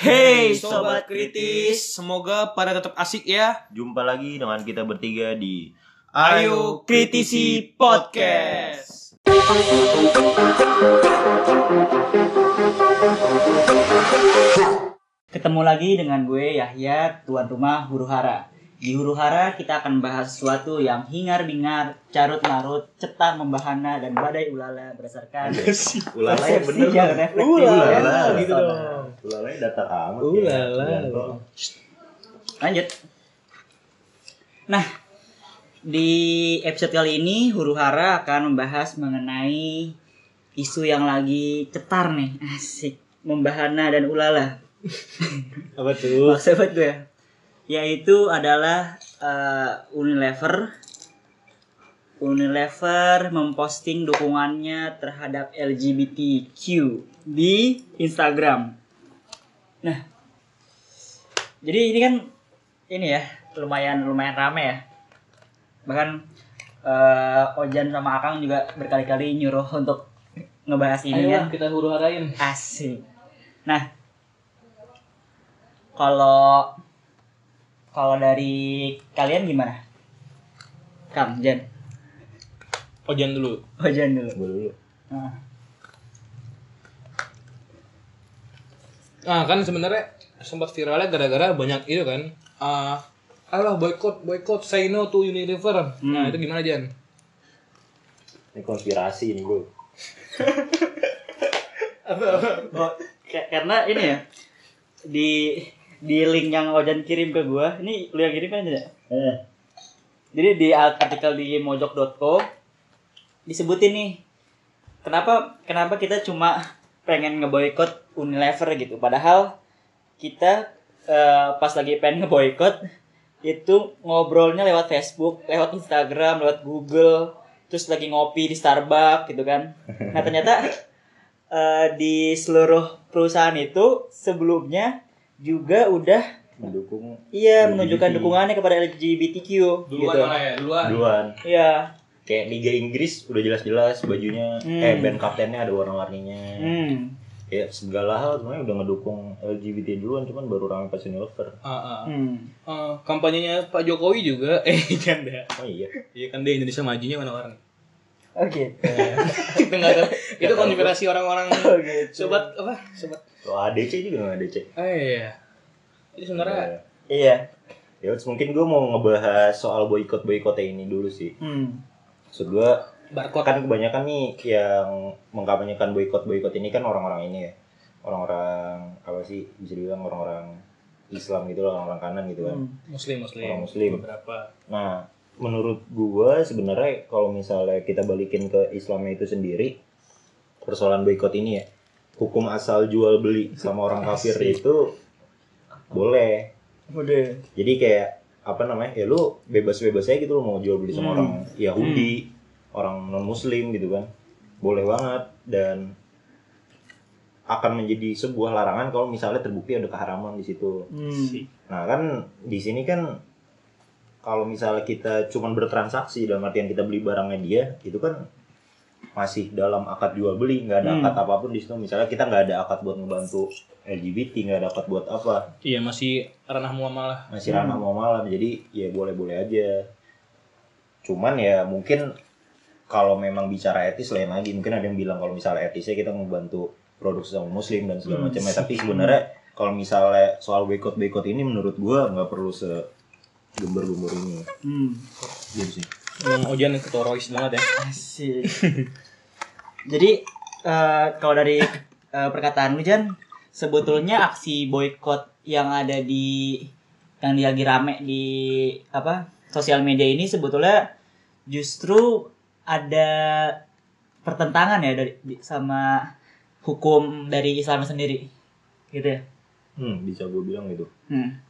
Hey sobat kritis, semoga pada tetap asik ya. Jumpa lagi dengan kita bertiga di Ayo kritisi podcast. Ketemu lagi dengan gue Yahya, tuan rumah Huru Hara. Di Huru Hara kita akan bahas sesuatu yang hingar-bingar, carut-marut, cetar membahana dan badai ulala berdasarkan Ulala ya bener persepsi yang dong. reflektif Ulala. dan Gitu dong. Ulala ya datar amat. Ulala. ya. Lanjut. Nah, di episode kali ini Huru Hara akan membahas mengenai isu yang lagi cetar nih, asik, membahana dan ulala. Apa tuh? Maksud gue yaitu adalah eh, Unilever Unilever memposting dukungannya terhadap LGBTQ di Instagram. Nah, jadi ini kan ini ya lumayan lumayan rame ya. Bahkan eh, Ojan sama Akang juga berkali-kali nyuruh untuk ngebahas ini Ayo kan. kita huru harain. Asik. Nah, kalau kalau dari kalian gimana? Kam, Jan. Ojan dulu. Oh, Jan dulu. Gua dulu. Nah, Ah kan sebenarnya sempat viralnya gara-gara banyak itu kan. Ah, alah boykot boykot say no to Unilever. Nah, itu gimana Jan? Ini konspirasi nih gue. oh, ka- karena ini ya di di link yang Ojan kirim ke gua, ini lu yang kirim kan tidak? Eh. Jadi di artikel di mojok.co disebutin nih kenapa kenapa kita cuma pengen ngeboikot Unilever gitu padahal kita eh, pas lagi pengen ngeboikot itu ngobrolnya lewat Facebook, lewat Instagram, lewat Google, terus lagi ngopi di Starbucks gitu kan. Nah ternyata eh, di seluruh perusahaan itu sebelumnya juga udah Mendukung iya LGBT. menunjukkan dukungannya kepada LGBTQ Duluan gitu. malah ya, duluan. duluan. Iya. Kayak Liga Inggris udah jelas-jelas bajunya Hmm. eh band kaptennya ada warna-warninya. Hmm. Kayak segala hal sebenarnya udah ngedukung LGBT duluan cuman baru ramai pas Unilever. Ah, ah. Hmm. Ah, kampanyenya Pak Jokowi juga eh canda. Oh iya. Iya kan dia Indonesia majunya warna-warni. Oke. Itu enggak tahu. Itu konspirasi orang-orang Oh, gitu. sobat apa? Sobat. Kalau ADC juga nggak ADC. Eh iya. Itu sebenarnya Iya. Ya mungkin gue mau ngebahas soal boykot boykotnya ini dulu sih. Hmm. Maksud gue barcode kan kebanyakan nih yang mengkampanyekan boykot boykot ini kan orang-orang ini ya orang-orang apa sih bisa dibilang orang-orang Islam gitu loh orang-orang kanan gitu kan Hmm. muslim muslim. Orang muslim. Beberapa. nah menurut gua sebenarnya kalau misalnya kita balikin ke Islamnya itu sendiri persoalan boykot ini ya hukum asal jual beli sama orang kafir itu boleh Udah. jadi kayak apa namanya ya lu bebas-bebas aja gitu lu mau jual beli sama Hmm. orang Yahudi orang non Muslim gitu kan boleh banget dan akan menjadi sebuah larangan kalau misalnya terbukti ada keharaman di situ Hmm. nah kan di sini kan kalau misalnya kita cuman bertransaksi dalam artian kita beli barangnya dia itu kan masih dalam akad jual beli nggak ada Hmm. akad apa pun di situ. Misalnya kita nggak ada akad buat ngebantu LGBT nggak ada akad buat apa. Iya masih ranah muamalah. masih ranah mau malam jadi ya boleh boleh aja. Cuman ya mungkin kalau memang bicara etis lain lagi. Mungkin ada yang bilang kalau misalnya etisnya kita membantu produk sama muslim dan segala Hmm. macamnya tapi sebenarnya kalau misalnya soal boykot boykot ini menurut gua nggak perlu se gembar-gembar ini. Hmm. gitu sih Yang Ojan ketorois banget ya. Asik. Jadi eh, kalau dari eh, perkataan lu Jan, sebetulnya aksi boykot yang ada di yang lagi rame di apa sosial media ini sebetulnya justru ada pertentangan ya dari di- sama hukum dari Islam sendiri, gitu ya. hmm bisa gue bilang gitu Hmm.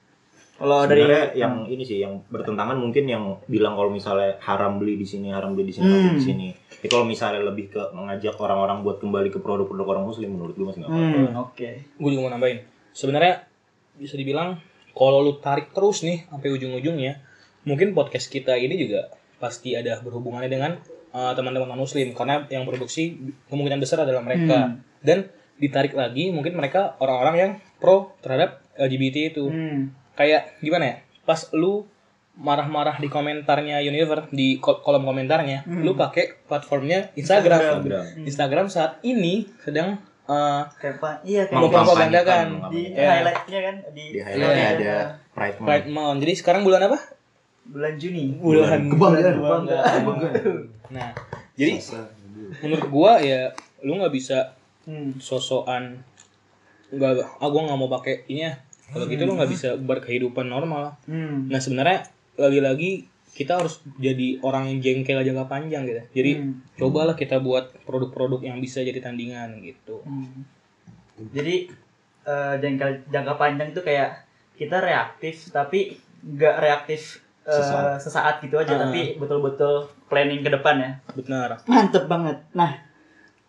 Kalau dari Sebenarnya yang ini sih yang bertentangan mungkin yang bilang kalau misalnya haram beli di sini haram beli di sini haram beli di Hmm. sini tapi kalau misalnya lebih ke mengajak orang-orang buat kembali ke produk-produk orang muslim menurut gue masih nggak apa-apa Hmm, oke. gue juga mau nambahin sebenarnya bisa dibilang kalau lu tarik terus nih sampai ujung-ujungnya mungkin podcast kita ini juga pasti ada berhubungannya dengan uh, teman-teman non muslim karena yang produksi kemungkinan besar adalah mereka Hmm. dan ditarik lagi mungkin mereka orang-orang yang pro terhadap LGBT itu. Hmm. Kayak gimana ya? Pas lu marah-marah di komentarnya Univer di kol- kolom komentarnya, lu pakai platformnya Instagram. Instagram. Instagram saat ini sedang eh, Kayak apa? Iya kayak. Mempropagandakan. di Ya. highlightnya kan di, Di highlightnya Iya. ada Pride Month. Pride Month. Jadi sekarang bulan apa? bulan Juni. Bulan kebanggaan. Kebanggaan. Nah, jadi Sasa. menurut gua ya lu nggak bisa Hmm. sosokan nggak ah gua nggak mau pakai ini ya kalau gitu lu nggak bisa berkehidupan normal Hmm. nah sebenarnya lagi-lagi kita harus jadi orang yang jengkel jangka panjang gitu jadi Hmm. cobalah kita buat produk-produk yang bisa jadi tandingan gitu Hmm. Jadi eh, jangka jangka panjang itu kayak kita reaktif tapi nggak reaktif eh, Sesaat. sesaat gitu aja Ah. tapi betul-betul planning ke depan ya. benar Mantep banget. Nah,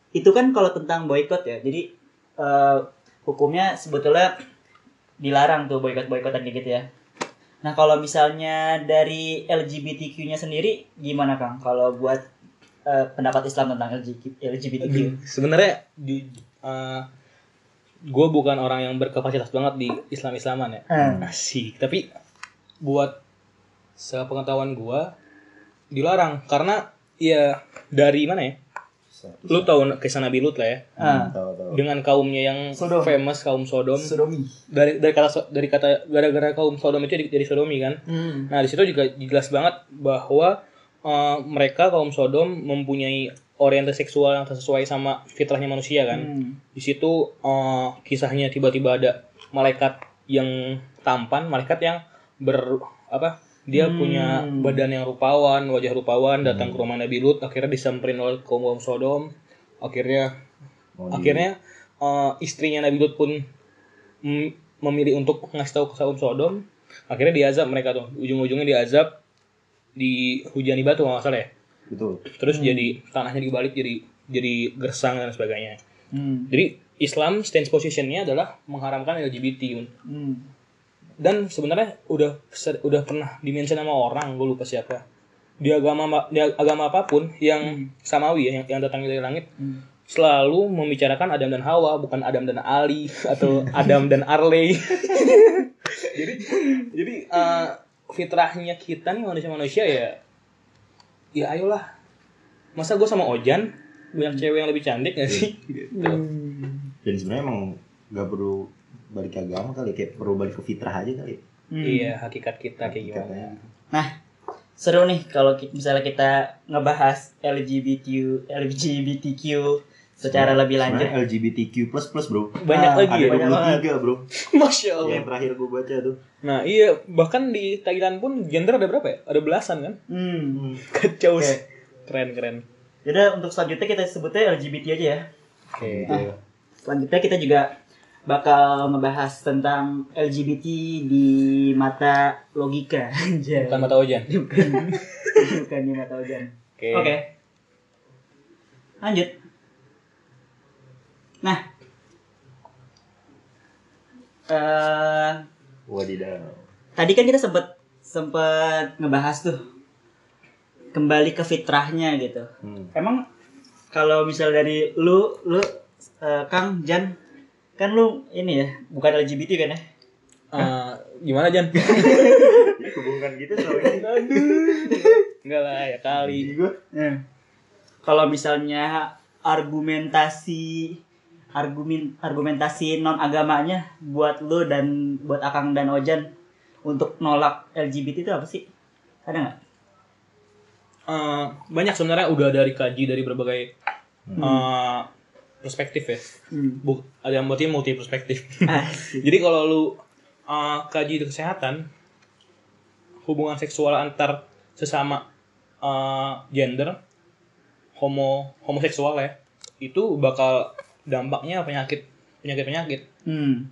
itu kan kalau tentang boykot ya. Jadi eh, hukumnya sebetulnya dilarang tuh boykot-boykotan kayak gitu ya. Nah, kalau misalnya dari LGBTQ-nya sendiri gimana Kang? Kalau buat eh, pendapat Islam tentang LGBTQ? Sebenarnya di gue bukan orang yang berkapasitas banget di Islam-Islaman ya Hmm. asik tapi buat sepengetahuan gue dilarang karena ya dari mana ya lu tahu kisah Nabi Lut lah ya Ah. Tahu tahu. dengan kaumnya yang Sodom. famous kaum Sodom Sodomi. dari dari kata dari kata gara-gara kaum Sodom itu jadi, Sodomi kan Hmm. nah di situ juga jelas banget bahwa eh, mereka kaum Sodom mempunyai orientasi seksual yang sesuai sama fitrahnya manusia kan Hmm. di situ eh, kisahnya tiba-tiba ada malaikat yang tampan malaikat yang ber apa dia Hmm. punya badan yang rupawan wajah rupawan datang ke rumah Nabi Lut akhirnya disamperin oleh kaum kaum Sodom akhirnya di- akhirnya eh, istrinya Nabi Lut pun memilih untuk ngasih tahu ke kaum Sodom akhirnya diazab mereka tuh ujung-ujungnya diazab dihujani batu kalau nggak salah ya Betul. terus jadi tanahnya dibalik jadi jadi gersang dan sebagainya Hmm. jadi Islam stance positionnya adalah mengharamkan LGBT Hmm. Dan sebenarnya udah udah pernah dimention sama orang gue lupa siapa. Di agama ma- di agama apa pun yang samawi ya yang, yang datang dari langit Hmm. selalu membicarakan Adam dan Hawa bukan Adam dan Ali atau Adam dan Arley. Jadi jadi eh, fitrahnya kita nih manusia-manusia ya ya ayolah. Masa gue sama Ojan banyak cewek yang lebih cantik gak sih? Gitu. Dan sebenarnya emang nggak perlu balik ke agama kali, kayak perlu balik ke fitrah aja kali. Hmm. iya hakikat kita kayak gimana. Nah, seru nih kalau misalnya kita ngebahas LGBT LGBTQ secara lebih lanjut. Sebenarnya LGBTQ plus plus bro. banyak Ah, lagi Ada ya banyak. 23 bro. masya Allah Yang terakhir gue baca tuh. nah iya bahkan di Thailand pun gender ada berapa ya ada belasan kan Hmm. kacau Oke. sih keren keren Jadi untuk selanjutnya kita sebutnya LGBT aja ya. oke Iya. Selanjutnya kita juga bakal ngebahas tentang LGBT di mata logika. Bukan mata Ojan Bukan. Bukan di mata Ojan. oke Oke. Lanjut. Nah. eh Wadidaw. tadi kan kita sempet sempet ngebahas tuh kembali ke fitrahnya gitu. Hmm. Emang kalau misal dari lu lu eh, Kang Jan kan lu ini ya bukan LGBT kan ya? Eh, gimana Jan Ini hubungan gitu soalnya. enggak lah ya kali Kalau misalnya argumentasi argumen argumentasi non agamanya buat lu dan buat Akang dan Ojan untuk nolak LGBT itu apa sih? Ada nggak? Eh, banyak sebenarnya udah dari kaji dari berbagai eh, perspektif ya. Hmm. Bu, ada yang berarti multi perspektif jadi kalau lu eh, kaji di kesehatan hubungan seksual antar sesama eh, gender homo homoseksual ya itu bakal dampaknya penyakit penyakit penyakit Hmm.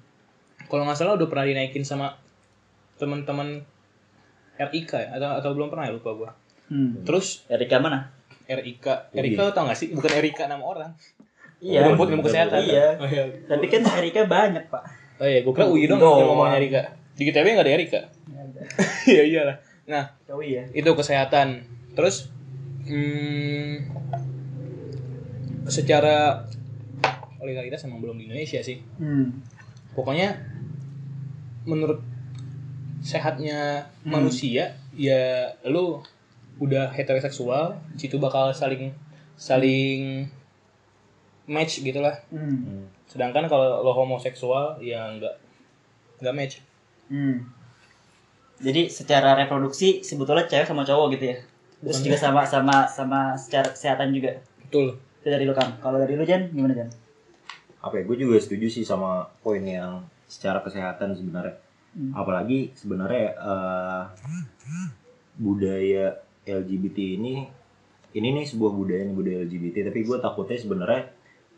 kalau nggak salah udah pernah dinaikin sama teman-teman RIK ya atau atau belum pernah ya lupa gua. Hmm. terus Erika mana? RIK RIK tau gak sih? Bukan RIK nama orang Iya. rumput ilmu kesehatan Iya. oh iya Tapi kan Erika banyak, Pak. oh iya gue kira Uyi dong yang ngomongnya RIK di GTW nggak ada RIK iya iyalah nah Kau ya. itu kesehatan terus hmm, secara legalitas emang belum di Indonesia sih Hmm. pokoknya menurut sehatnya Hmm. manusia ya lu udah heteroseksual situ bakal saling saling match gitulah Hmm. sedangkan kalau lo homoseksual ya nggak nggak match Hmm. Jadi secara reproduksi sebetulnya cewek sama cowok gitu ya. Terus Bukan juga sama sama sama secara kesehatan juga. betul Itu dari lu kan. Kalau dari lu Jan gimana Jan? apa ya gue juga setuju sih sama poin yang secara kesehatan sebenarnya Hmm. apalagi sebenarnya eh, budaya LGBT ini ini nih sebuah budaya nih budaya LGBT tapi gue takutnya sebenarnya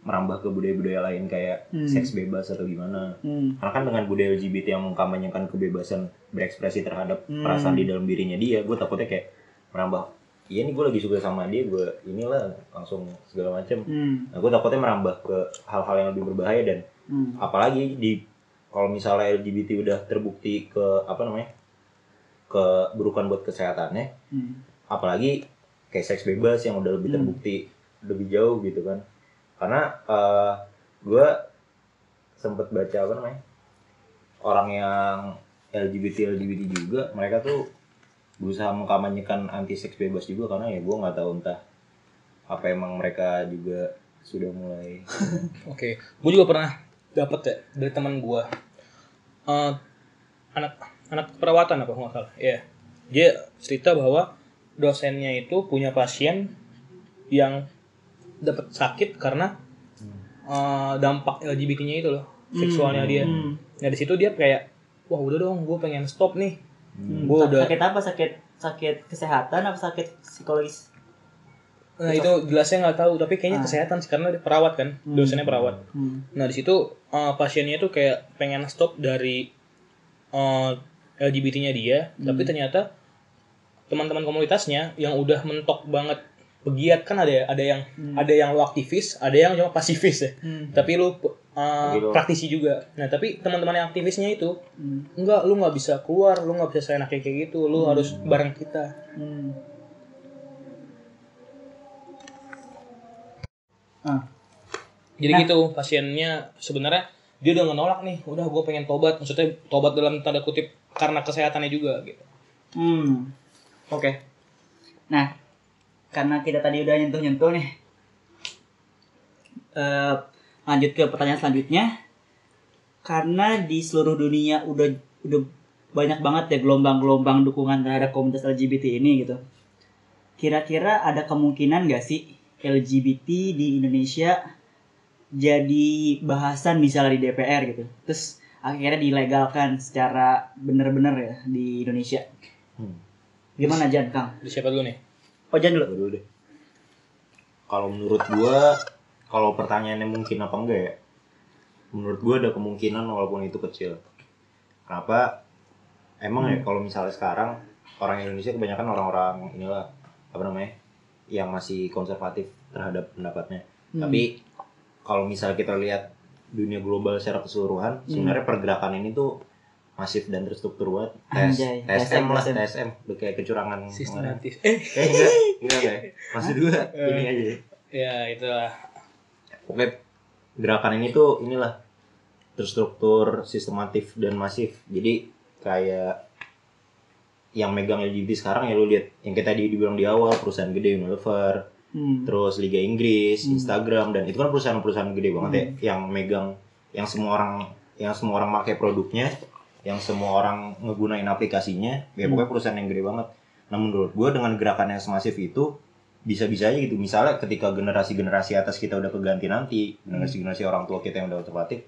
merambah ke budaya-budaya lain kayak Hmm. seks bebas atau gimana Hmm. karena kan dengan budaya LGBT yang mengkampanyekan kebebasan berekspresi terhadap Hmm. perasaan di dalam dirinya dia gue takutnya kayak merambah iya nih gue lagi suka sama dia gue inilah langsung segala macam Hmm. nah gue takutnya merambah ke hal-hal yang lebih berbahaya dan Hmm. apalagi di kalau misalnya LGBT udah terbukti ke apa namanya keburukan buat kesehatannya Hmm. apalagi kayak seks bebas yang udah lebih Hmm. terbukti lebih jauh gitu kan karena eh gue sempet baca apa namanya orang yang LGBT LGBT juga mereka tuh berusaha mengkampanyekan anti seks bebas juga karena ya gue nggak tahu entah apa emang mereka juga sudah mulai. Oke, gue juga pernah dapat ya dari teman gue, Eh, anak anak perawatan apa nggak salah, ya. Dia cerita bahwa dosennya itu punya pasien yang dapat sakit karena eh, dampak LGBT-nya itu loh, seksualnya dia. Hmm. Nah di situ dia kayak, wah udah dong, gue pengen stop nih. Hmm. Gue udah, Sakit apa? Sakit sakit kesehatan apa sakit psikologis? nah itu jelasnya nggak tahu, tapi kayaknya Ah. kesehatan sih karena dia perawat kan, dosennya perawat. Hmm. Nah di situ eh, pasiennya tuh kayak pengen stop dari eh, LGBT-nya dia, tapi ternyata teman-teman komunitasnya yang udah mentok banget pegiat kan ada ada yang ada yang lo aktivis, ada yang cuma pasifis ya. Hmm. Tapi lu eh, Gitu. praktisi juga. Nah tapi teman-teman yang aktivisnya itu Hmm. enggak, lu nggak bisa keluar, lu nggak bisa seenaknya kayak gitu, lu harus bareng kita. Hmm. Ah. Jadi Nah. gitu pasiennya sebenarnya dia udah nolak nih, udah gue pengen tobat, maksudnya tobat dalam tanda kutip karena kesehatannya juga gitu. Hmm. Oke. Nah, karena kita tadi udah nyentuh-nyentuh nih. eh lanjut ke pertanyaan selanjutnya. Karena di seluruh dunia udah udah banyak banget ya gelombang-gelombang dukungan terhadap komunitas LGBT ini gitu. Kira-kira ada kemungkinan gak sih LGBT di Indonesia jadi bahasan misalnya di DPR gitu. Terus akhirnya dilegalkan secara bener-bener ya di Indonesia. Hmm. Gimana Jan, Kang? Siapa dulu nih? Oh Jan dulu. Dulu deh. Kalau menurut gua, kalau pertanyaannya mungkin apa enggak ya? Menurut gua ada kemungkinan walaupun itu kecil. Kenapa? Emang ya kalau misalnya sekarang orang Indonesia kebanyakan orang-orang inilah apa namanya yang masih konservatif terhadap pendapatnya. Hmm. Tapi kalau misalnya kita lihat dunia global secara keseluruhan, sebenarnya pergerakan ini tuh masif dan terstruktur banget. Tes, TSM lah, TSM. Udah kayak kecurangan. Sistematis. Eh, Eh enggak, enggak enggak. Masih dua, ini aja. ya. ya itulah. Oke, gerakan ini tuh inilah terstruktur, sistematif dan masif. Jadi kayak yang megang LGBT sekarang ya lu lihat yang kita tadi dibilang di awal perusahaan gede Unilever, Hmm. terus Liga Inggris, Hmm. Instagram dan itu kan perusahaan-perusahaan gede banget ya yang megang yang semua orang yang semua orang pakai produknya, yang semua orang ngegunain aplikasinya, ya Hmm. pokoknya perusahaan yang gede banget. Nah menurut gue dengan gerakan yang semasif itu bisa-bisa aja gitu. Misalnya ketika generasi-generasi atas kita udah keganti nanti, generasi-generasi orang tua kita yang udah otomatis,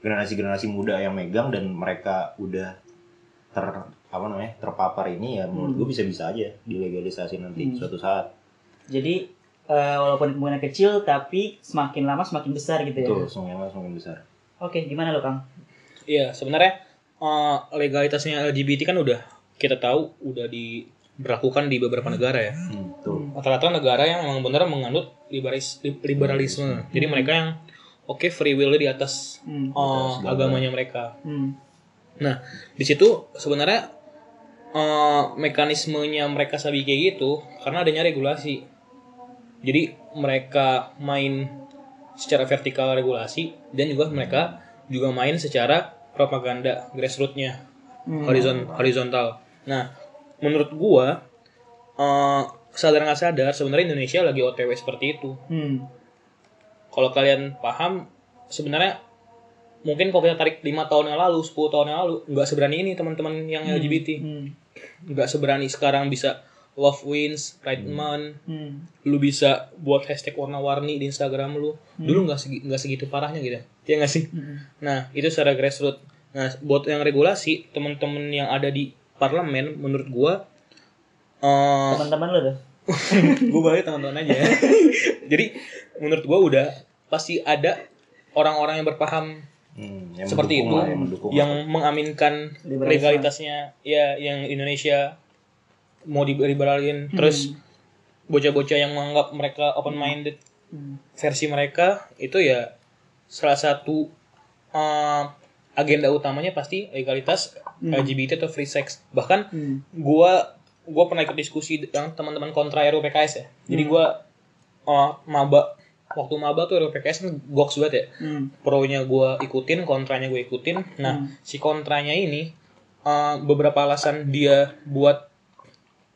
generasi-generasi muda yang megang dan mereka udah ter apa namanya terpapar ini ya menurut Hmm. gue bisa-bisa aja dilegalisasi nanti Hmm. suatu saat. Jadi eh, walaupun kemungkinan kecil tapi semakin lama semakin besar gitu ya. Betul, semakin lama semakin besar. Oke, gimana lo Kang? Iya, sebenarnya eh, legalitasnya LGBT kan udah kita tahu udah diberlakukan di beberapa negara ya. Hmm. Rata-rata negara yang memang benar menganut liberis- liberalisme. Jadi mereka yang oke free will di atas Hmm. segala. agamanya mereka. Hmm. Nah, di situ sebenarnya eh, mekanismenya mereka sabi kayak gitu karena adanya regulasi. Jadi mereka main secara vertikal regulasi dan juga mereka juga main secara propaganda grassrootsnya Hmm. horizon horizontal. Nah, menurut gua eh, sadar nggak sadar sebenarnya Indonesia lagi OTW seperti itu. Hmm. Kalau kalian paham sebenarnya mungkin kalau kita tarik lima tahun yang lalu, 10 tahun yang lalu nggak seberani ini teman-teman yang LGBT. Hmm. Nggak seberani sekarang bisa love wins, pride month, Hmm. lu bisa buat hashtag warna-warni di Instagram lu. Dulu nggak segi, nggak segitu parahnya gitu. Ya nggak sih? Hmm. Nah, itu secara grassroots. Nah, buat yang regulasi, teman-teman yang ada di parlemen menurut gua eh Teman-teman lo tuh. gue balik teman-teman aja. Jadi menurut gua udah pasti ada orang-orang yang berpaham Hmm, yang seperti itu lah, yang mendukung. yang mengaminkan legalitasnya ya yang Indonesia mau diliberalin terus bocah-bocah yang menganggap mereka open minded Hmm. versi mereka itu ya salah satu uh, agenda utamanya pasti legalitas LGBT atau free sex bahkan Hmm. gua gua pernah ikut diskusi dengan teman-teman kontra RUU PKS ya jadi gua uh, maba waktu maba tuh RUU PKS kan goks banget ya Hmm. pro-nya gue ikutin, kontranya gue ikutin. Nah, si kontranya ini uh, beberapa alasan dia buat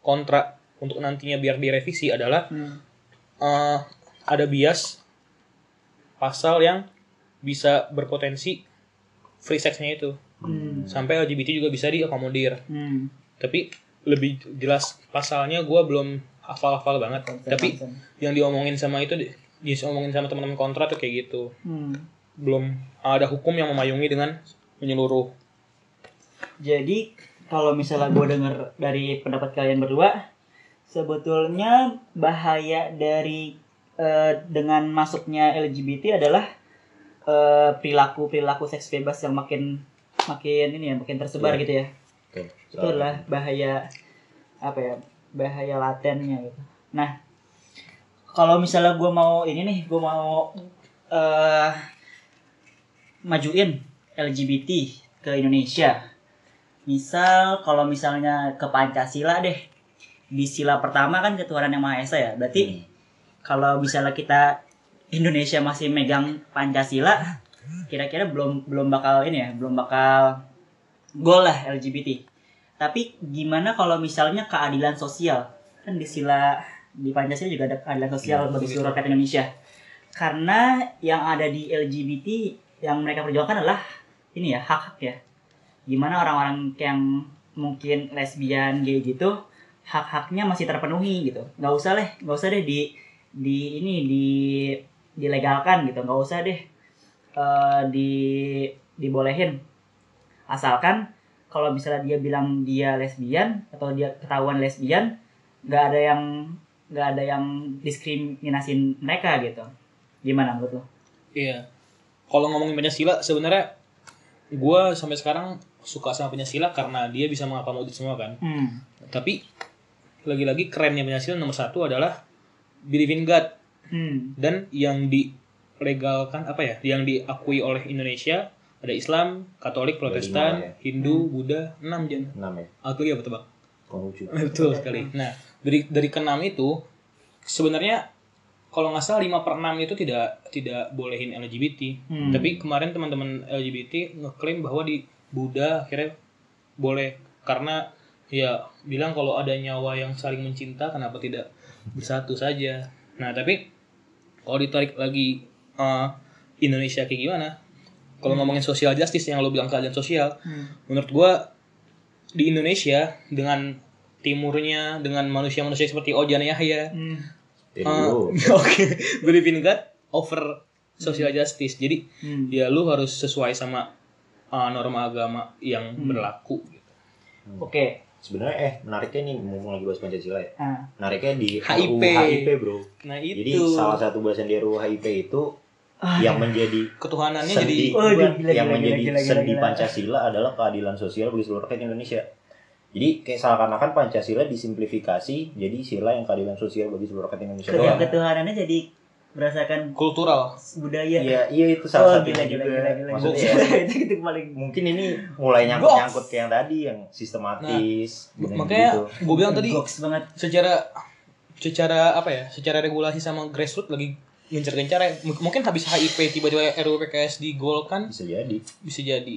kontra untuk nantinya biar direvisi adalah Hmm. uh, ada bias pasal yang bisa berpotensi free sex-nya itu. Hmm. Sampai LGBT juga bisa diakomodir. Hmm. Tapi lebih jelas pasalnya gue belum hafal-hafal banget. Tapi yang diomongin sama itu di- diomongin sama teman-teman kontra tuh kayak gitu. Hmm. belum ada hukum yang memayungi dengan menyeluruh. Jadi kalau misalnya gue denger dari pendapat kalian berdua, sebetulnya bahaya dari eh, dengan masuknya LGBT adalah eh, perilaku perilaku seks bebas yang makin makin ini ya makin tersebar Iya. gitu ya. Oke, Itu adalah bahaya apa ya bahaya latennya gitu. Nah kalau misalnya gue mau ini nih gue mau eh majuin LGBT ke Indonesia. Misal kalau misalnya ke Pancasila deh. Di sila pertama kan ketuhanan yang Maha Esa ya. Berarti kalau misalnya kita Indonesia masih megang Pancasila, kira-kira belum belum bakal ini ya, belum bakal gol lah LGBT. Tapi gimana kalau misalnya keadilan sosial? Kan di sila di Pancasila juga ada keadilan sosial bagi seluruh rakyat Indonesia. Karena yang ada di LGBT yang mereka perjuangkan adalah ini ya hak-hak ya. Gimana orang-orang yang mungkin lesbian gay gitu hak-haknya masih terpenuhi gitu. Nggak usah deh, nggak usah deh di di ini di dilegalkan gitu. Nggak usah deh eh, di dibolehin. Asalkan kalau misalnya dia bilang dia lesbian atau dia ketahuan lesbian, nggak ada yang nggak ada yang diskriminasin mereka gitu. Gimana menurut lo? Iya. Kalau ngomongin Pancasila sebenarnya gue sampai sekarang suka sama Pancasila karena dia bisa mengakomodir semua kan. Hmm. Tapi lagi-lagi kerennya Pancasila nomor satu adalah believe in God Hmm. dan yang dilegalkan apa ya? Yang diakui oleh Indonesia ada Islam, Katolik, Protestan, lima ya. Hindu, Buddha, enam jen. enam ya Aku lagi apa tebak? Konghucu Betul sekali. Nah, dari dari keenam itu sebenarnya kalau nggak salah 5 per 6 itu tidak tidak bolehin LGBT. Hmm. Tapi kemarin teman-teman LGBT ngeklaim bahwa di Buddha akhirnya boleh karena ya bilang kalau ada nyawa yang saling mencinta kenapa tidak bersatu saja. Nah, tapi kalau ditarik lagi eh, Indonesia kayak gimana? Kalau ngomongin social justice yang lo bilang keadilan sosial, Hmm. menurut gua di Indonesia dengan timurnya dengan manusia-manusia seperti Ojan Yahya Hmm. Uh, oke in God over social justice jadi Hmm. ya lu harus sesuai sama uh, norma agama yang berlaku gitu. Oke. sebenarnya eh menariknya nih mumpung lagi bahas Pancasila ya Nah, menariknya di HIP. RUU HIP bro nah jadi itu salah satu bahasan di RUU HIP itu Ah, yang menjadi ketuhanannya jadi sendi Oh, gila, gila, yang gila, menjadi gila, gila, sendi gila. Pancasila adalah keadilan sosial bagi seluruh rakyat Indonesia. Jadi kayak seakan-akan Pancasila disimplifikasi jadi sila yang keadilan sosial bagi seluruh rakyat Indonesia ketuhanannya jadi berdasarkan kultural budaya. Iya, iya itu Oh, salah gila, satunya gila, juga. gila, gila. Maksudnya ya, itu itu paling mungkin ini mulai nyangkut-nyangkut kayak yang tadi yang sistematis. Nah, makanya gitu. gue bilang tadi goks banget. secara secara apa ya secara regulasi sama grassroots lagi gencar-gencar ya. Mungkin habis HIP tiba-tiba RUU PKS digolkan bisa jadi bisa jadi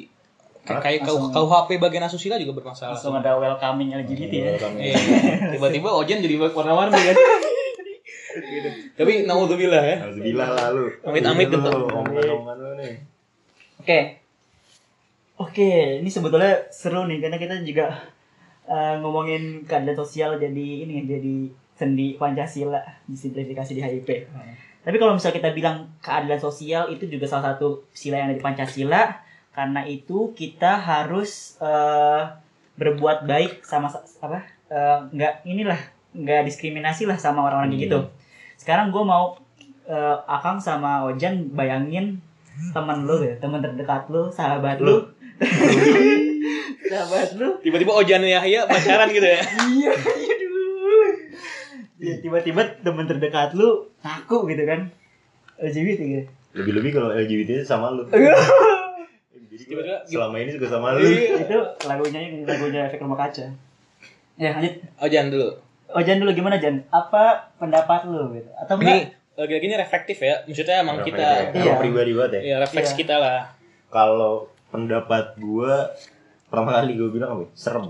kayak kayak langsung- KUHP bagian asusila juga bermasalah. langsung ada welcoming LGBT ya Iya. Tiba-tiba Ojan jadi warna-warni kan. gitu. Tapi naudzubillah ya. Alhamdulillah lalu. Amit-amit Lu, tetap. Omongan-omongan lu nih. Oke. Oke, ini sebetulnya seru nih karena kita juga eh, ngomongin keadilan sosial jadi ini jadi sendi Pancasila disimplifikasi di HIP. Tapi kalau misalnya kita bilang keadilan sosial itu juga salah satu sila yang ada di Pancasila karena itu kita harus eh, berbuat baik sama sa- apa eh, nggak inilah nggak diskriminasi lah sama orang-orang kayak Hmm. gitu. Sekarang gue mau eh, Akang sama Ojan bayangin teman lu ya, teman terdekat lu, sahabat lu. sahabat lu. Tiba-tiba Ojan Yahya pacaran gitu ya. Iya, aduh. Ya, tiba-tiba teman terdekat lu ngaku gitu kan. LGBT gitu. Lebih-lebih kalau LGBT itu sama lu. Jadi gua Tiba-tiba- selama ini juga sama lu. Iya. Itu lagunya lagunya efek rumah kaca. Ya, lanjut. Ojan dulu. Ojan dulu gimana Jan? Apa pendapat lu gitu? Atau Ini enggak? lagi-lagi ini reflektif ya. Maksudnya emang Berapa kita ya? Emang Iya. pribadi banget ya. ya refleks Iya. kita lah. Kalau pendapat gua pertama kali gue bilang apa? ya? Serem.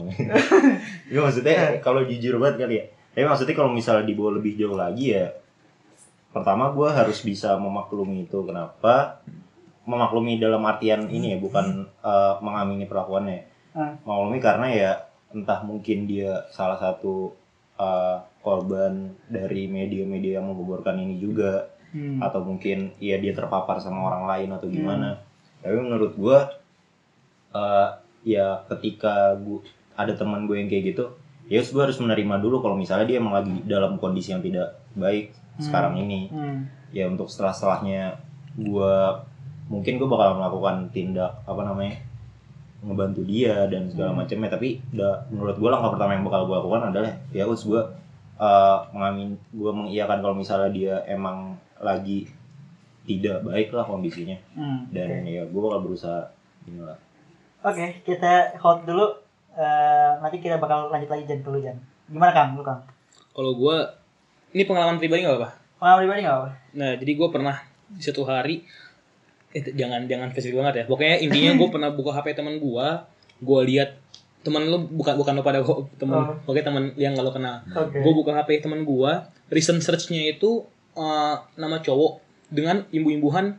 Iya maksudnya kalau jujur banget kali ya. Tapi maksudnya kalau misalnya dibawa lebih jauh lagi ya pertama gua harus bisa memaklumi itu kenapa memaklumi dalam artian ini ya bukan eh, mengamini perlakuannya Ah. memaklumi karena ya entah mungkin dia salah satu eh, korban dari media-media yang mengoborkan ini juga. Hmm. atau mungkin ya dia terpapar sama orang lain atau gimana. Tapi menurut gua eh, ya ketika gua ada teman gue yang kayak gitu ya gue harus menerima dulu kalau misalnya dia emang lagi dalam kondisi yang tidak baik sekarang ini. Hmm. ya untuk setelah setelahnya gua mungkin gue bakal melakukan tindak apa namanya ngebantu dia dan segala Hmm. macamnya tapi udah menurut gue langkah pertama yang bakal gue lakukan adalah ya us gue uh, mengamin gue mengiyakan kalau misalnya dia emang lagi tidak baik lah kondisinya Hmm. dan ya gue bakal berusaha inilah Oke, kita hold dulu. Eh, nanti kita bakal lanjut lagi Jan dulu Jan. Gimana Kang? Lu Kang? Kalau gua ini pengalaman pribadi nggak apa? Pengalaman pribadi nggak apa? Nah, jadi gue pernah di suatu hari eh, jangan jangan spesifik banget ya. Pokoknya intinya gue pernah buka HP teman gue, gue lihat teman lu bukan bukan lu pada gua, teman, Oh. pokoknya teman yang gak lo kenal. Oke. Gue buka HP teman gue, recent search-nya itu eh, nama cowok dengan imbu-imbuhan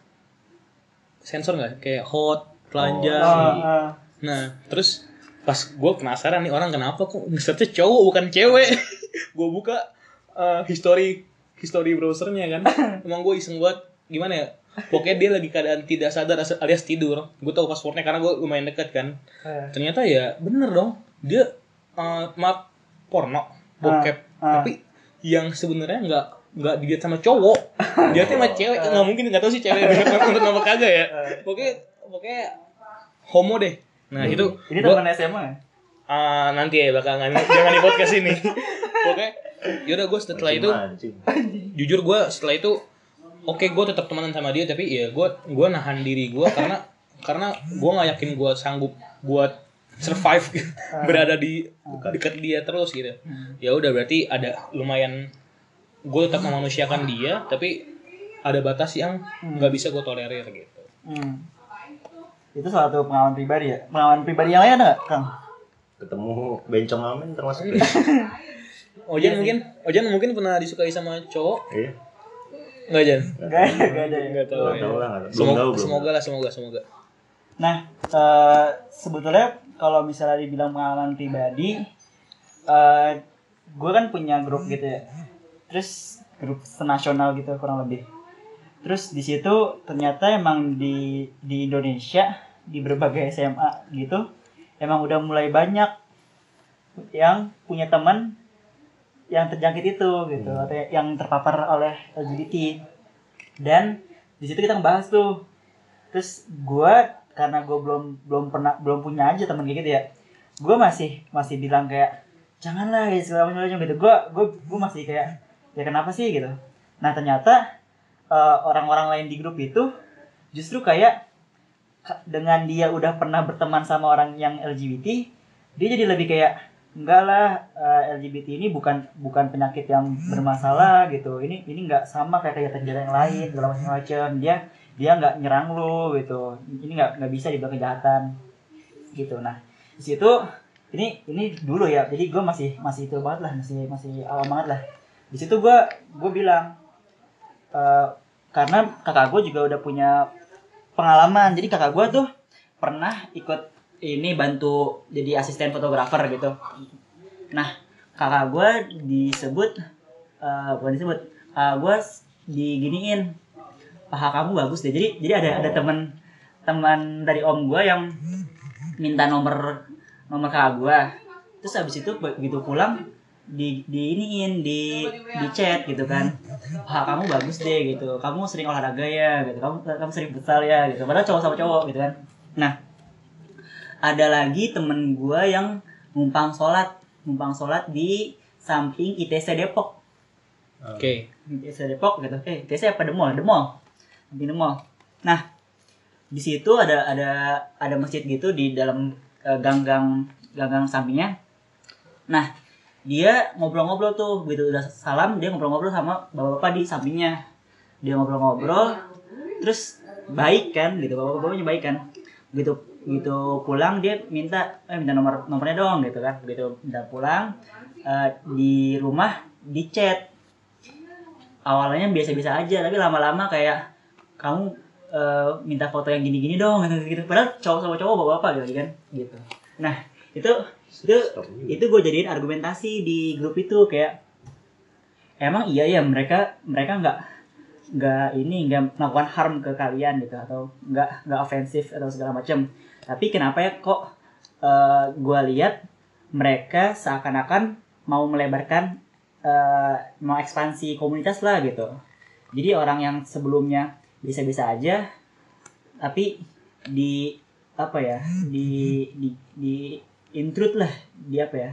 sensor nggak? Kayak hot, telanjang. Ah, ah. Nah, terus pas gue penasaran nih orang kenapa kok nge-searchnya cowok bukan cewek. gue buka eh, history history browsernya kan. Emang gue iseng buat gimana ya? Pokoknya dia lagi keadaan tidak sadar alias tidur. Gue tahu passwordnya karena gue lumayan deket kan. Eh, Ternyata ya bener dong. Dia eh, maaf porno, bokep. Ah, ah. Tapi yang sebenarnya nggak nggak dilihat sama cowok. Dia tuh sama cewek. Nggak mungkin nggak tahu sih cewek menurut nama kagak ya. Pokoknya pokoknya homo deh. Nah itu Ini gua- teman SMA ya? Ah, nanti ya belakangan jangan di podcast ini oke yaudah gue setelah itu Mancing. jujur gue setelah itu oke gue tetap temenan sama dia tapi ya gue gue nahan diri gue karena karena gue nggak yakin gue sanggup buat survive berada di dekat dia terus gitu ya udah berarti ada lumayan gue tetap memanusiakan dia tapi ada batas yang nggak bisa gue tolerir gitu Hmm. Itu suatu pengalaman pribadi ya? Pengalaman pribadi yang lain ada nggak Kang? ketemu bencong amin termasuk? Ojan mungkin Ojan mungkin pernah disukai sama cowok iya nggak Jan Gak ada, gak ada ya? nggak tahu Belum ya. tahu lah Semoga, semoga lah, semoga, semoga. Nah, eh, sebetulnya kalau misalnya dibilang pengalaman pribadi, eh gue kan punya grup gitu ya. Terus grup senasional gitu kurang lebih. Terus di situ ternyata emang di di Indonesia di berbagai SMA gitu, emang udah mulai banyak yang punya teman yang terjangkit itu gitu. Atau yang terpapar oleh LGBT dan di situ kita ngebahas tuh. Terus gue karena gue belum belum pernah belum punya aja temen kayak gitu ya gue masih masih bilang kayak janganlah ya segala macam gitu. Gue gue gue masih kayak ya kenapa sih? gitu. Nah ternyata eh, orang-orang lain di grup itu justru kayak ka- dengan dia udah pernah berteman sama orang yang LGBT dia jadi lebih kayak enggak lah eh, LGBT ini bukan bukan penyakit yang bermasalah gitu. Ini ini nggak sama kayak kejahatan yang lain segala macam dia dia nggak nyerang lu gitu. Ini nggak nggak bisa dibilang kejahatan gitu. Nah di situ ini ini dulu ya. Jadi gue masih masih itu banget lah masih masih awam banget lah. Di situ gue gue bilang eh, karena kakak gue juga udah punya pengalaman. Jadi kakak gue tuh pernah ikut ini bantu jadi asisten fotografer gitu. Nah kakak gue disebut bukan disebut kakak gue diginiin. Paha kamu bagus deh. Jadi jadi ada ada teman teman dari om gue yang minta nomor nomor kakak gue terus habis itu begitu pulang di di iniin di di chat gitu kan. Ah kamu bagus deh gitu. Kamu sering olahraga ya gitu. Kamu kamu sering futsal ya gitu. Padahal cowok sama cowok gitu kan. Nah ada lagi temen gua yang numpang sholat. Numpang sholat di samping ITC Depok. Oke. ITC Depok gitu. Eh ITC apa? Mall samping The Mall. Nah di situ ada ada ada masjid gitu di dalam eh, gang-gang gang-gang sampingnya. Nah dia ngobrol-ngobrol tuh. Gitu udah salam dia ngobrol-ngobrol sama bapak-bapak di sampingnya. Dia ngobrol-ngobrol. Terus baik kan gitu. Bapak-bapaknya baik kan. Gitu gitu pulang dia minta eh minta nomor nomornya dong gitu kan. Gitu minta pulang eh, di rumah di chat awalnya biasa-biasa aja tapi lama-lama kayak kamu eh, minta foto yang gini-gini dong gitu, gitu. padahal cowok sama cowok bapak-bapak gitu kan gitu. Nah itu itu itu gue jadiin argumentasi di grup itu kayak emang iya ya mereka mereka nggak nggak ini nggak melakukan harm ke kalian gitu atau nggak nggak ofensif atau segala macam tapi kenapa ya kok gue lihat mereka seakan-akan mau melebarkan eh, mau ekspansi komunitas lah gitu. Jadi orang yang sebelumnya bisa-bisa aja tapi di apa ya di di di intrude lah di apa ya?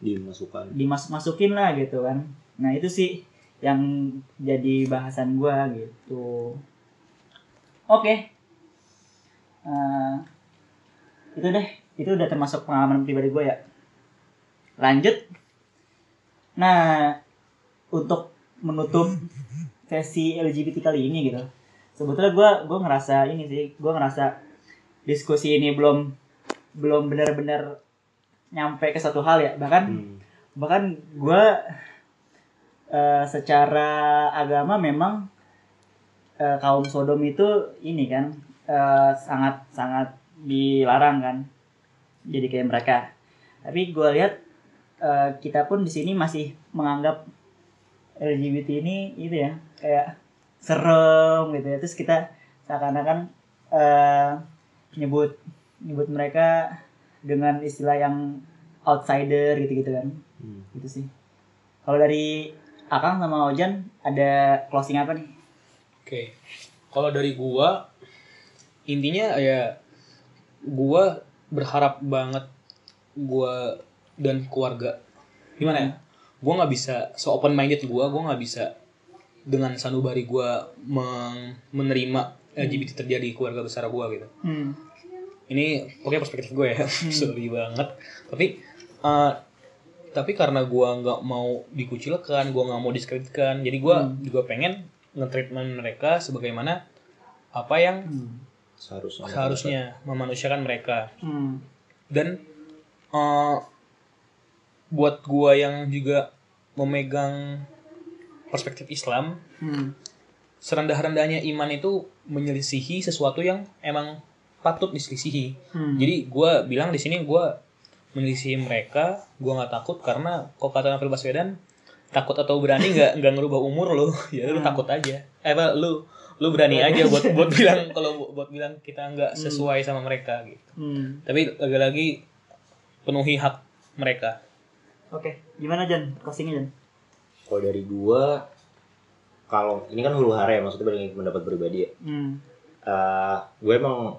Dimasukkan. Dimasuk masukin lah gitu kan. Nah itu sih yang jadi bahasan gua gitu. Oke. Eh, itu deh itu udah termasuk pengalaman pribadi gue ya. Lanjut. Nah untuk menutup sesi LGBT kali ini gitu sebetulnya gue gue ngerasa ini sih gue ngerasa diskusi ini belum belum benar-benar nyampe ke satu hal ya. Bahkan Hmm. bahkan gue eh, secara agama memang eh, kaum Sodom itu ini kan eh, sangat sangat dilarang kan. Jadi kayak mereka. Tapi gue lihat eh, kita pun di sini masih menganggap LGBT ini itu ya kayak serem gitu ya. Terus kita seakan-akan eh, nyebut nyebut mereka dengan istilah yang outsider gitu-gitu kan. Hmm. gitu sih. Kalau dari Akang sama Ojan ada closing apa nih? Oke. Kalau dari gua intinya ya gua berharap banget gua dan keluarga gimana ya? Gua nggak bisa so open minded gua, gua nggak bisa dengan sanubari gua meng- menerima LGBT terjadi di keluarga besar gua gitu. hmm. Ini pokoknya perspektif gue ya, sorry banget. Tapi eh, tapi karena gua nggak mau dikucilkan, gua nggak mau diskreditkan, jadi gua Hmm. juga pengen nge-treatment mereka sebagaimana apa yang Hmm. Seharusnya seharusnya memanusiakan mereka Hmm. dan eh, buat gua yang juga memegang perspektif Islam Hmm. serendah-rendahnya iman itu menyelisihi sesuatu yang emang patut diselisihi Hmm. jadi gua bilang di sini gua menyelisihi mereka gua nggak takut karena kok kata Novel Baswedan takut atau berani nggak nggak ngerubah umur lo ya lu Hmm. takut aja eh apa lu lu berani aja buat buat bilang kalau bu- buat bilang kita nggak sesuai sama mereka gitu Hmm. tapi lagi-lagi penuhi hak mereka Oke, gimana Jan? Closingnya Jan? kalau dari gua kalau ini kan huru hara ya maksudnya dari pendapat pribadi ya Hmm. Eh, gue emang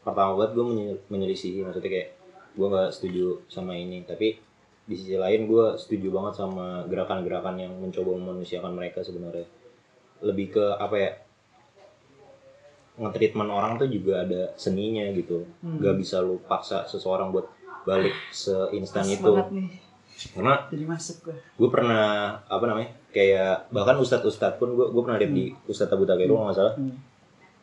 pertama buat gue menyelisihi maksudnya kayak gue nggak setuju sama ini tapi di sisi lain gue setuju banget sama gerakan-gerakan yang mencoba memanusiakan mereka sebenarnya lebih ke apa ya nge-treatment orang tuh juga ada seninya gitu Hmm. nggak bisa lu paksa seseorang buat balik seinstan itu nih. karena Jadi masuk gue. gue pernah apa namanya kayak bahkan ustadz ustadz pun gue gue pernah lihat di ustadz Abu Takeru kalau nggak salah Hmm.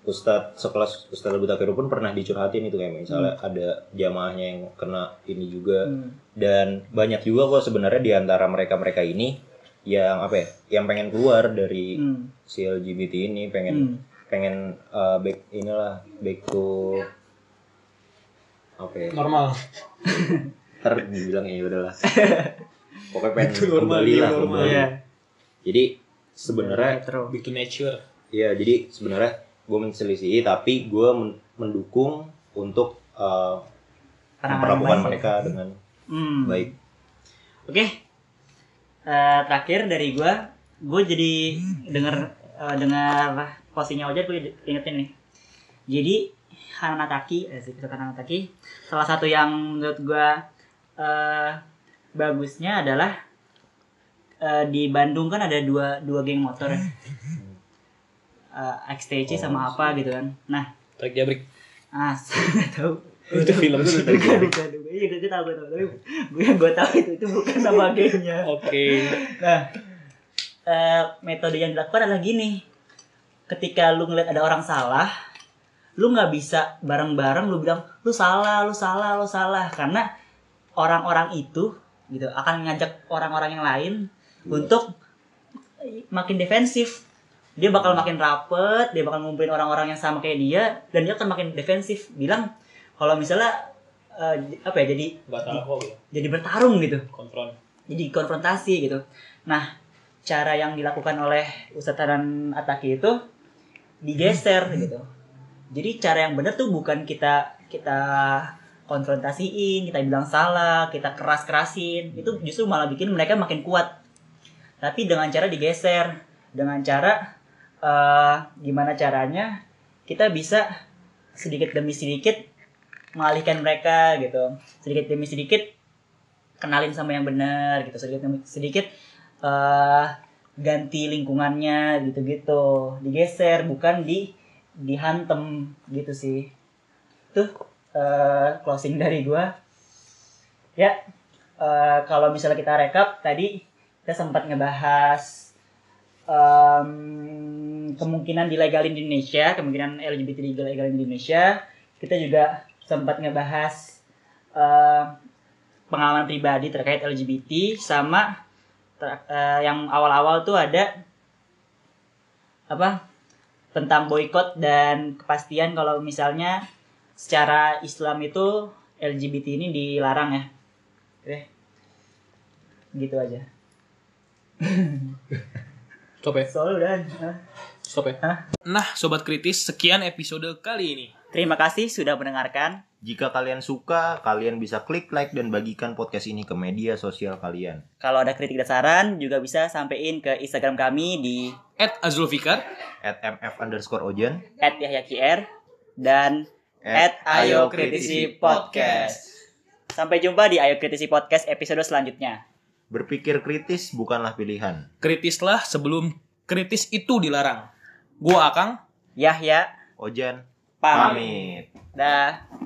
ustadz sekelas ustadz Abu Takeru pun pernah dicurhatin itu kayak misalnya ada jamaahnya yang kena ini juga Hmm. dan banyak juga kok sebenarnya di antara mereka mereka ini yang apa ya yang pengen keluar dari Hmm. si LGBT ini pengen Hmm. Pengen uh, back inilah back to apa ya Normal. ntar dibilang ya udahlah pokoknya pengen Itu normal, kembali iya, lah normal. kembali. Iya. jadi sebenarnya Retro. Back to nature. Iya, jadi sebenarnya gue menselisihi tapi gue men- mendukung untuk uh, memperlakukan baik. mereka dengan Hmm. baik. Oke. Eh, terakhir dari gua, gue jadi denger eh, dengar postingnya Ojar gue ingetin nih. Jadi Hanataki, eh sih Hanataki, salah satu yang menurut gua eh, bagusnya adalah eh, di Bandung kan ada dua dua geng motor ya. Eh, XTC sama apa gitu kan. Nah, Tarik jabrik. ah nggak tahu. Itu film sih. Bukan, bukan, bukan. Iya, gue tahu, gue tahu. Tapi gue yang gue tahu itu itu bukan nama gengnya. Oke. Nah, eh, metode yang dilakukan adalah gini. Ketika lu ngeliat ada orang salah, lu nggak bisa bareng-bareng lu bilang lu salah, lu salah, lu salah karena orang-orang itu gitu akan ngajak orang-orang yang lain untuk makin defensif. Dia bakal makin rapet, dia bakal ngumpulin orang-orang yang sama kayak dia dan dia akan makin defensif. Bilang kalau misalnya eh, apa ya jadi Batal kok ya. jadi bertarung gitu Konfront. jadi konfrontasi gitu. Nah, cara yang dilakukan oleh Ustadz Taran Ataki itu digeser gitu. Jadi cara yang benar tuh bukan kita kita konfrontasiin, kita bilang salah, kita keras-kerasin. Itu justru malah bikin mereka makin kuat. Tapi dengan cara digeser, dengan cara eh, gimana caranya kita bisa sedikit demi sedikit mengalihkan mereka gitu. Sedikit demi sedikit kenalin sama yang benar gitu sedikit demi sedikit eh ganti lingkungannya gitu-gitu. Digeser bukan di dihantem gitu sih. Tuh eh, closing dari gua. Ya eh, kalau misalnya kita rekap tadi kita sempat ngebahas em, kemungkinan dilegalin di Indonesia kemungkinan LGBT dilegalin di Indonesia. Kita juga sempat ngebahas eh, pengalaman pribadi terkait LGBT sama ter- eh, yang awal-awal tuh ada apa tentang boykot dan kepastian kalau misalnya secara Islam itu LGBT ini dilarang ya. Oke. Gitu aja. Stop ya. Soalnya udah. eh. Stop ya. Nah, sobat kritis, sekian episode kali ini. Terima kasih sudah mendengarkan. Jika kalian suka, kalian bisa klik like dan bagikan podcast ini ke media sosial kalian. Kalau ada kritik dan saran juga bisa sampein ke Instagram kami di At Azrul Fikar. At mf underscore ojan. @yahyakir dan at Ayo Kritisi Podcast. Sampai jumpa di Ayo Kritisi Podcast episode selanjutnya. Berpikir kritis bukanlah pilihan. Kritislah sebelum kritis itu dilarang. Gua Akang. Yahya, Ojan, pamit. pamit. Dah.